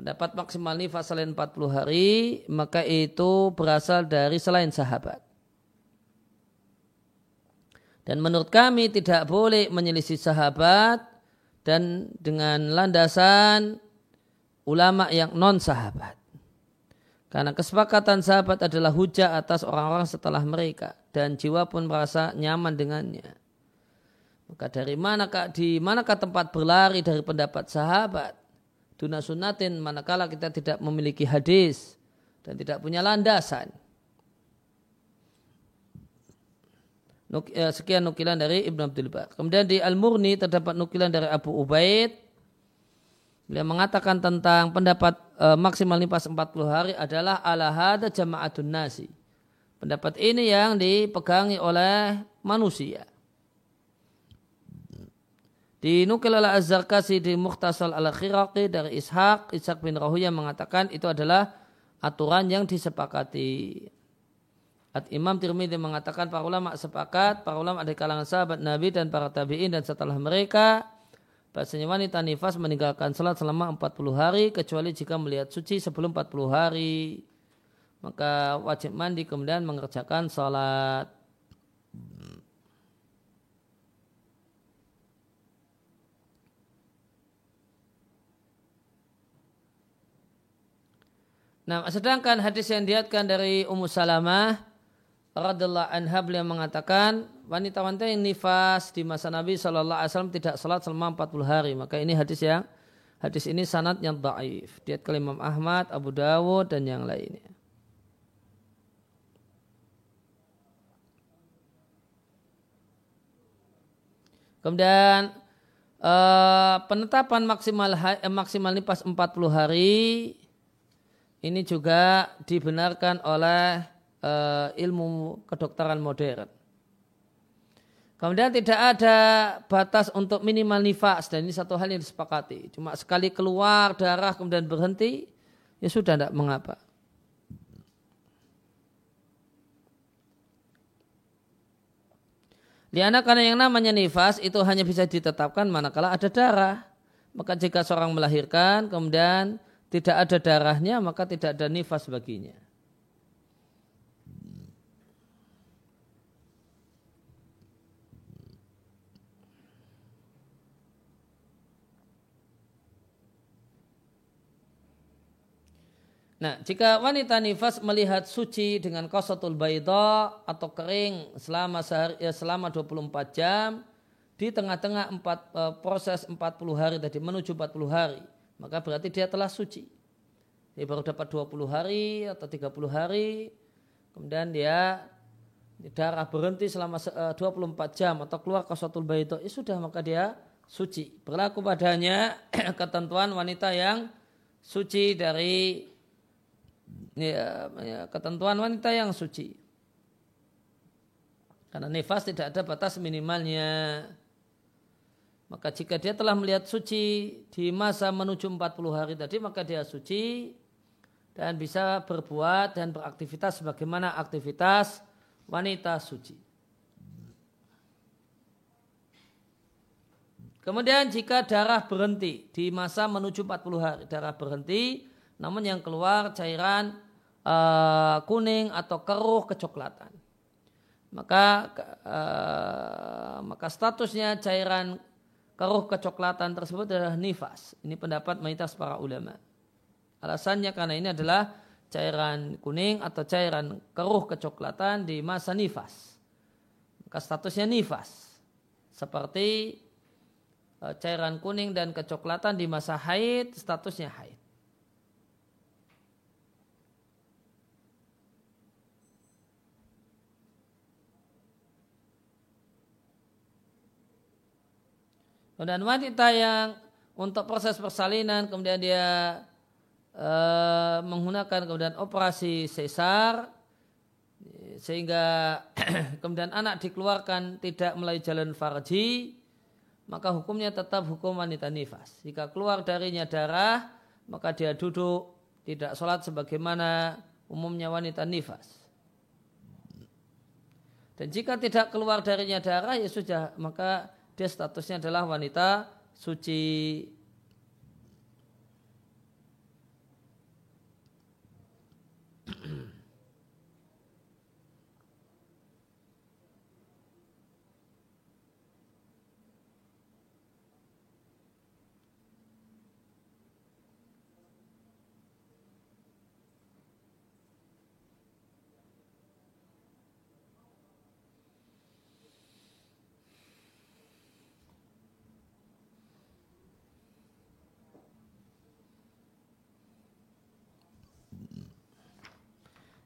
pendapat maksimal nifas selain 40 hari maka itu berasal dari selain sahabat. Dan menurut kami tidak boleh menyelisih sahabat dan dengan landasan ulama yang non sahabat. Karena kesepakatan sahabat adalah hujah atas orang-orang setelah mereka dan jiwa pun merasa nyaman dengannya. Maka dari manakah di manakah tempat berlari dari pendapat sahabat? Duna sunatin manakala kita tidak memiliki hadis dan tidak punya landasan. Eh, sekian nukilan dari Ibn Abdul Bar. Kemudian di Al-Murni terdapat nukilan dari Abu Ubaid Beliau mengatakan tentang pendapat e, maksimal nifas 40 hari adalah ala hada jama'atun nasi. Pendapat ini yang dipegangi oleh manusia. Dinukil oleh Az-Zarkasi di Mukhtasal al-Khiraqi dari Ishaq, Ishaq bin Rahuya mengatakan itu adalah aturan yang disepakati. At Imam Tirmidzi mengatakan para ulama sepakat, para ulama ada kalangan sahabat Nabi dan para tabi'in dan setelah mereka Bahasanya wanita nifas meninggalkan salat selama 40 hari kecuali jika melihat suci sebelum 40 hari. Maka wajib mandi kemudian mengerjakan salat. Nah, sedangkan hadis yang diatkan dari Ummu Salamah radhiallahu anha beliau mengatakan wanita-wanita yang nifas di masa Nabi Shallallahu Alaihi Wasallam tidak salat selama 40 hari. Maka ini hadis yang hadis ini sanad yang daif. Diat ke Imam Ahmad, Abu Dawud dan yang lainnya. Kemudian uh, penetapan maksimal eh, maksimal nifas 40 hari ini juga dibenarkan oleh uh, ilmu kedokteran modern. Kemudian tidak ada batas untuk minimal nifas dan ini satu hal yang disepakati. Cuma sekali keluar darah kemudian berhenti, ya sudah tidak mengapa. Liana karena yang namanya nifas itu hanya bisa ditetapkan manakala ada darah. Maka jika seorang melahirkan kemudian tidak ada darahnya maka tidak ada nifas baginya. Nah, jika wanita nifas melihat suci dengan kosatul baida atau kering selama sehari, ya, selama 24 jam di tengah-tengah empat, e, proses 40 hari tadi menuju 40 hari, maka berarti dia telah suci. Dia baru dapat 20 hari atau 30 hari, kemudian dia darah berhenti selama e, 24 jam atau keluar kosatul baida, ya sudah maka dia suci. Berlaku padanya ketentuan wanita yang suci dari ya, ya, ketentuan wanita yang suci. Karena nifas tidak ada batas minimalnya. Maka jika dia telah melihat suci di masa menuju 40 hari tadi, maka dia suci dan bisa berbuat dan beraktivitas sebagaimana aktivitas wanita suci. Kemudian jika darah berhenti di masa menuju 40 hari, darah berhenti, namun yang keluar cairan uh, kuning atau keruh kecoklatan. Maka uh, maka statusnya cairan keruh kecoklatan tersebut adalah nifas. Ini pendapat mayoritas para ulama. Alasannya karena ini adalah cairan kuning atau cairan keruh kecoklatan di masa nifas. Maka statusnya nifas. Seperti uh, cairan kuning dan kecoklatan di masa haid, statusnya haid. Kemudian wanita yang untuk proses persalinan kemudian dia e, menggunakan kemudian operasi sesar sehingga kemudian anak dikeluarkan tidak melalui jalan farji maka hukumnya tetap hukum wanita nifas. Jika keluar darinya darah maka dia duduk tidak sholat sebagaimana umumnya wanita nifas. Dan jika tidak keluar darinya darah ya sudah maka dia statusnya adalah wanita suci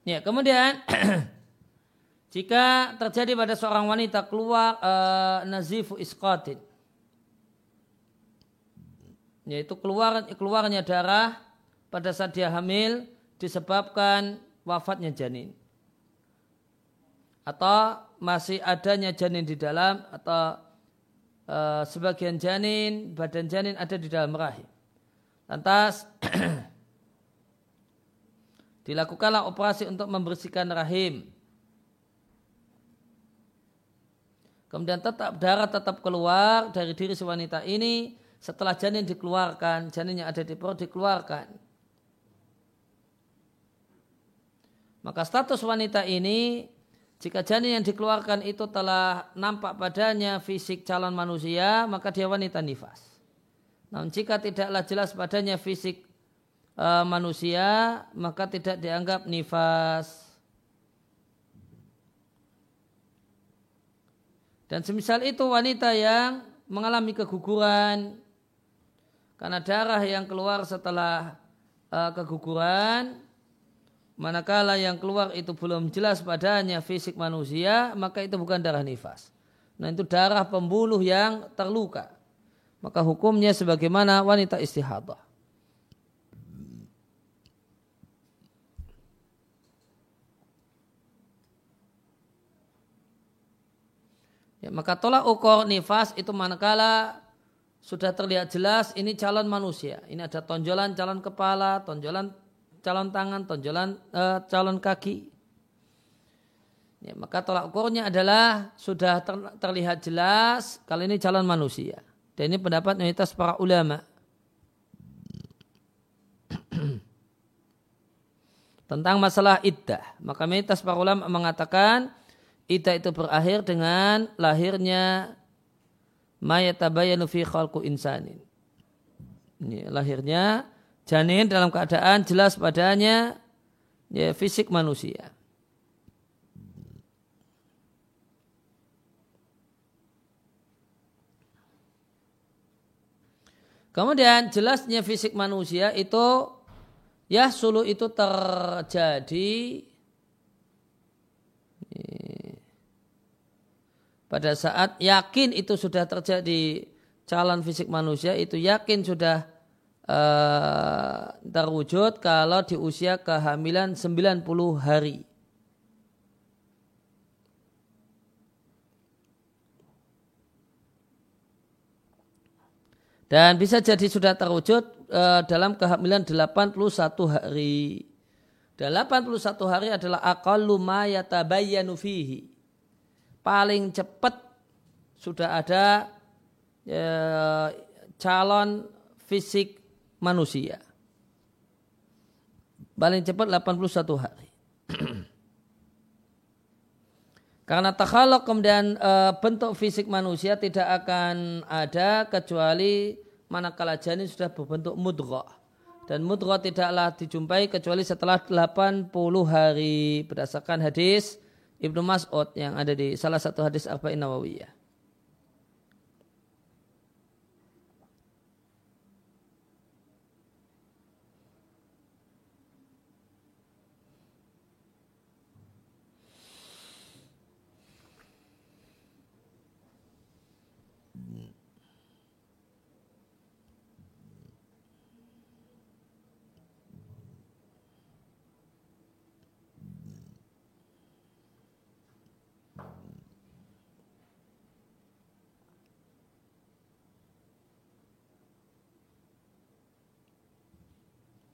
Ya, kemudian jika terjadi pada seorang wanita keluar uh, nazifu isqatin yaitu keluar keluarnya darah pada saat dia hamil disebabkan wafatnya janin. Atau masih adanya janin di dalam atau uh, sebagian janin badan janin ada di dalam rahim. Lantas Dilakukanlah operasi untuk membersihkan rahim. Kemudian tetap darah tetap keluar dari diri si wanita ini setelah janin dikeluarkan, janin yang ada di perut dikeluarkan. Maka status wanita ini jika janin yang dikeluarkan itu telah nampak padanya fisik calon manusia, maka dia wanita nifas. Namun jika tidaklah jelas padanya fisik uh, manusia maka tidak dianggap nifas. Dan semisal itu wanita yang mengalami keguguran karena darah yang keluar setelah uh, keguguran manakala yang keluar itu belum jelas padanya fisik manusia maka itu bukan darah nifas. Nah itu darah pembuluh yang terluka. Maka hukumnya sebagaimana wanita istihadah. Ya, maka tolak ukur nifas itu manakala sudah terlihat jelas ini calon manusia. Ini ada tonjolan calon kepala, tonjolan calon tangan, tonjolan uh, calon kaki. Ya, maka tolak ukurnya adalah sudah ter, terlihat jelas kali ini calon manusia. Dan ini pendapat mayoritas para ulama. Tentang masalah iddah. Maka mayoritas para ulama mengatakan iddah itu berakhir dengan lahirnya mayatabayanu fi khalqu insanin. Ini lahirnya janin dalam keadaan jelas padanya ya, fisik manusia. Kemudian jelasnya fisik manusia itu ya sulu itu terjadi pada saat yakin itu sudah terjadi calon fisik manusia itu yakin sudah uh, terwujud kalau di usia kehamilan 90 hari. Dan bisa jadi sudah terwujud uh, dalam kehamilan 81 hari. Dan 81 hari adalah aqallu ma yatabayyanu fihi. Paling cepat sudah ada uh, calon fisik manusia. Paling cepat 81 hari. Karena takhaluk kemudian e, bentuk fisik manusia tidak akan ada kecuali manakala janin sudah berbentuk mudghah dan mudghah tidaklah dijumpai kecuali setelah 80 hari berdasarkan hadis Ibnu Mas'ud yang ada di salah satu hadis Arba'in Nawawiyah.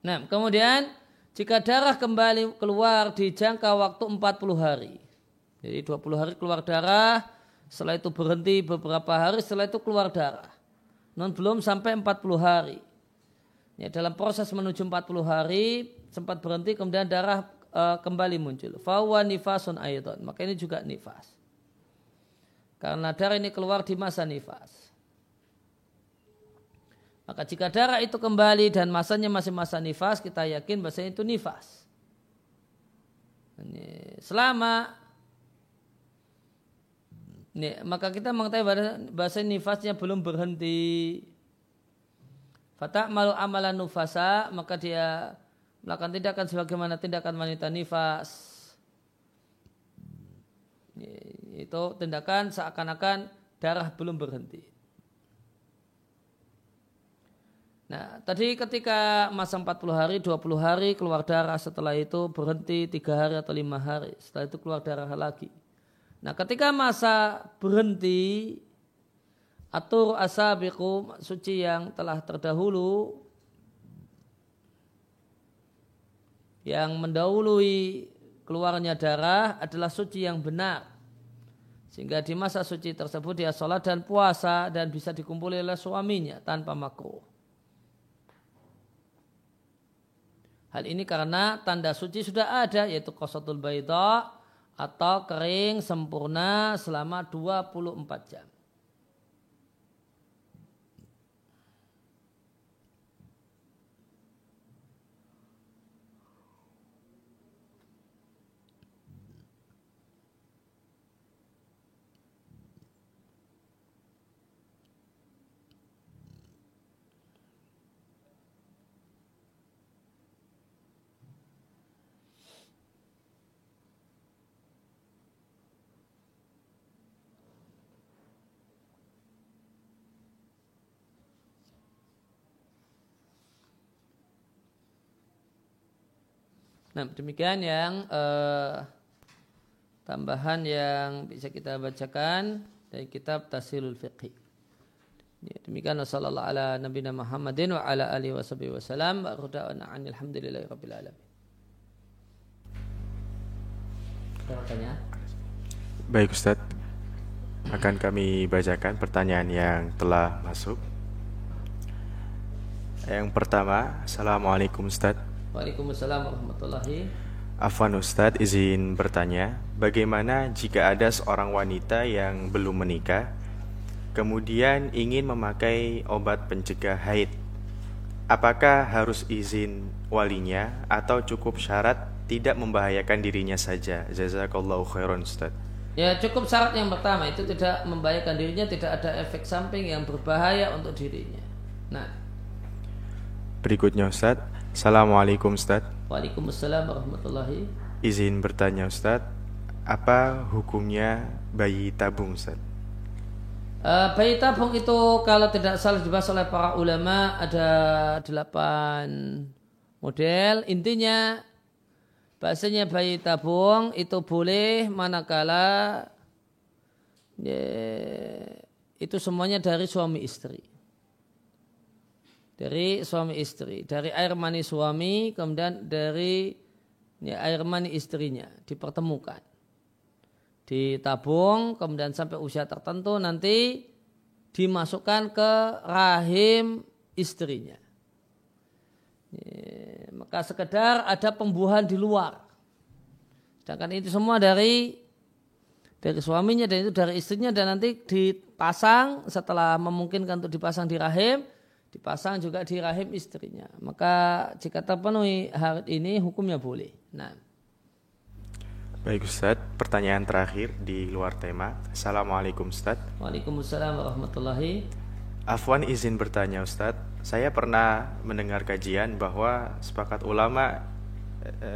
Nah, kemudian jika darah kembali keluar di jangka waktu 40 hari. Jadi 20 hari keluar darah, setelah itu berhenti beberapa hari, setelah itu keluar darah. Non belum sampai 40 hari. Ya, dalam proses menuju 40 hari sempat berhenti kemudian darah e, kembali muncul. Fawa nifasun ayatun. Maka ini juga nifas. Karena darah ini keluar di masa nifas. Maka jika darah itu kembali dan masanya masih masa nifas, kita yakin bahasa itu nifas. Selama ini, maka kita mengetahui bahasa nifasnya belum berhenti. Fatah malu amalan nufasa, maka dia melakukan tindakan sebagaimana tindakan wanita nifas. Itu tindakan seakan-akan darah belum berhenti. Nah, tadi ketika masa 40 hari, 20 hari keluar darah, setelah itu berhenti 3 hari atau 5 hari, setelah itu keluar darah lagi. Nah, ketika masa berhenti, atur asabiku, suci yang telah terdahulu, yang mendahului keluarnya darah adalah suci yang benar. Sehingga di masa suci tersebut dia sholat dan puasa dan bisa dikumpuli oleh suaminya tanpa makruh. Hal ini karena tanda suci sudah ada yaitu kosotul baida atau kering sempurna selama 24 jam. Nah, demikian yang eh, tambahan yang bisa kita bacakan. dari kitab Tasilul Fiqh. Ya, demikian sallallahu ala nabiyina Muhammadin wa ala alihi wasallam wa ruda'ana alhamdulillahi rabbil alamin. Baik Ustaz, akan kami bacakan pertanyaan yang telah masuk. Yang pertama, Assalamualaikum Ustaz. Waalaikumsalam warahmatullahi Afwan Ustadz izin bertanya, bagaimana jika ada seorang wanita yang belum menikah, kemudian ingin memakai obat pencegah haid? Apakah harus izin walinya atau cukup syarat tidak membahayakan dirinya saja. Jazakallahu khairan Ustaz. Ya cukup syarat yang pertama itu tidak membahayakan dirinya, tidak ada efek samping yang berbahaya untuk dirinya. Nah. Berikutnya Ustaz. Assalamualaikum Ustaz. Waalaikumsalam warahmatullahi. Izin bertanya Ustaz, apa hukumnya bayi tabung Ustaz? Uh, bayi tabung itu kalau tidak salah dibahas oleh para ulama ada delapan model. Intinya Bahasanya bayi tabung itu boleh manakala ya, itu semuanya dari suami istri. Dari suami istri, dari air mani suami, kemudian dari ya, air mani istrinya dipertemukan. Ditabung, kemudian sampai usia tertentu nanti dimasukkan ke rahim istrinya. Ya, maka sekedar ada pembuahan di luar. Sedangkan itu semua dari dari suaminya dan itu dari istrinya dan nanti dipasang setelah memungkinkan untuk dipasang di rahim, dipasang juga di rahim istrinya. Maka jika terpenuhi hal ini hukumnya boleh. Nah. Baik Ustaz, pertanyaan terakhir di luar tema. Assalamualaikum Ustaz. Waalaikumsalam warahmatullahi. Afwan izin bertanya Ustadz, saya pernah mendengar kajian bahwa sepakat ulama e,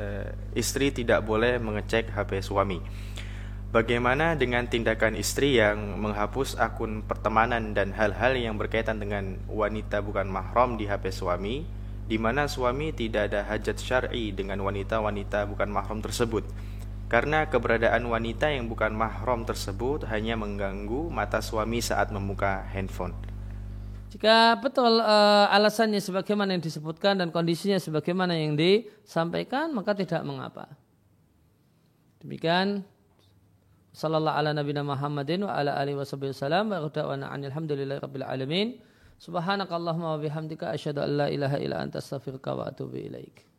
istri tidak boleh mengecek HP suami. Bagaimana dengan tindakan istri yang menghapus akun pertemanan dan hal-hal yang berkaitan dengan wanita bukan mahram di HP suami, di mana suami tidak ada hajat syar'i dengan wanita-wanita bukan mahram tersebut? Karena keberadaan wanita yang bukan mahram tersebut hanya mengganggu mata suami saat membuka handphone. Jika betul uh, alasannya sebagaimana yang disebutkan dan kondisinya sebagaimana yang disampaikan, maka tidak mengapa. Demikian sallallahu ala nabiyina Muhammadin wa ala alihi wasallam wa radwana alhamdulillahi rabbil alamin. Subhanakallahumma wa bihamdika asyhadu an la ilaha illa anta astaghfiruka wa atubu ilaik.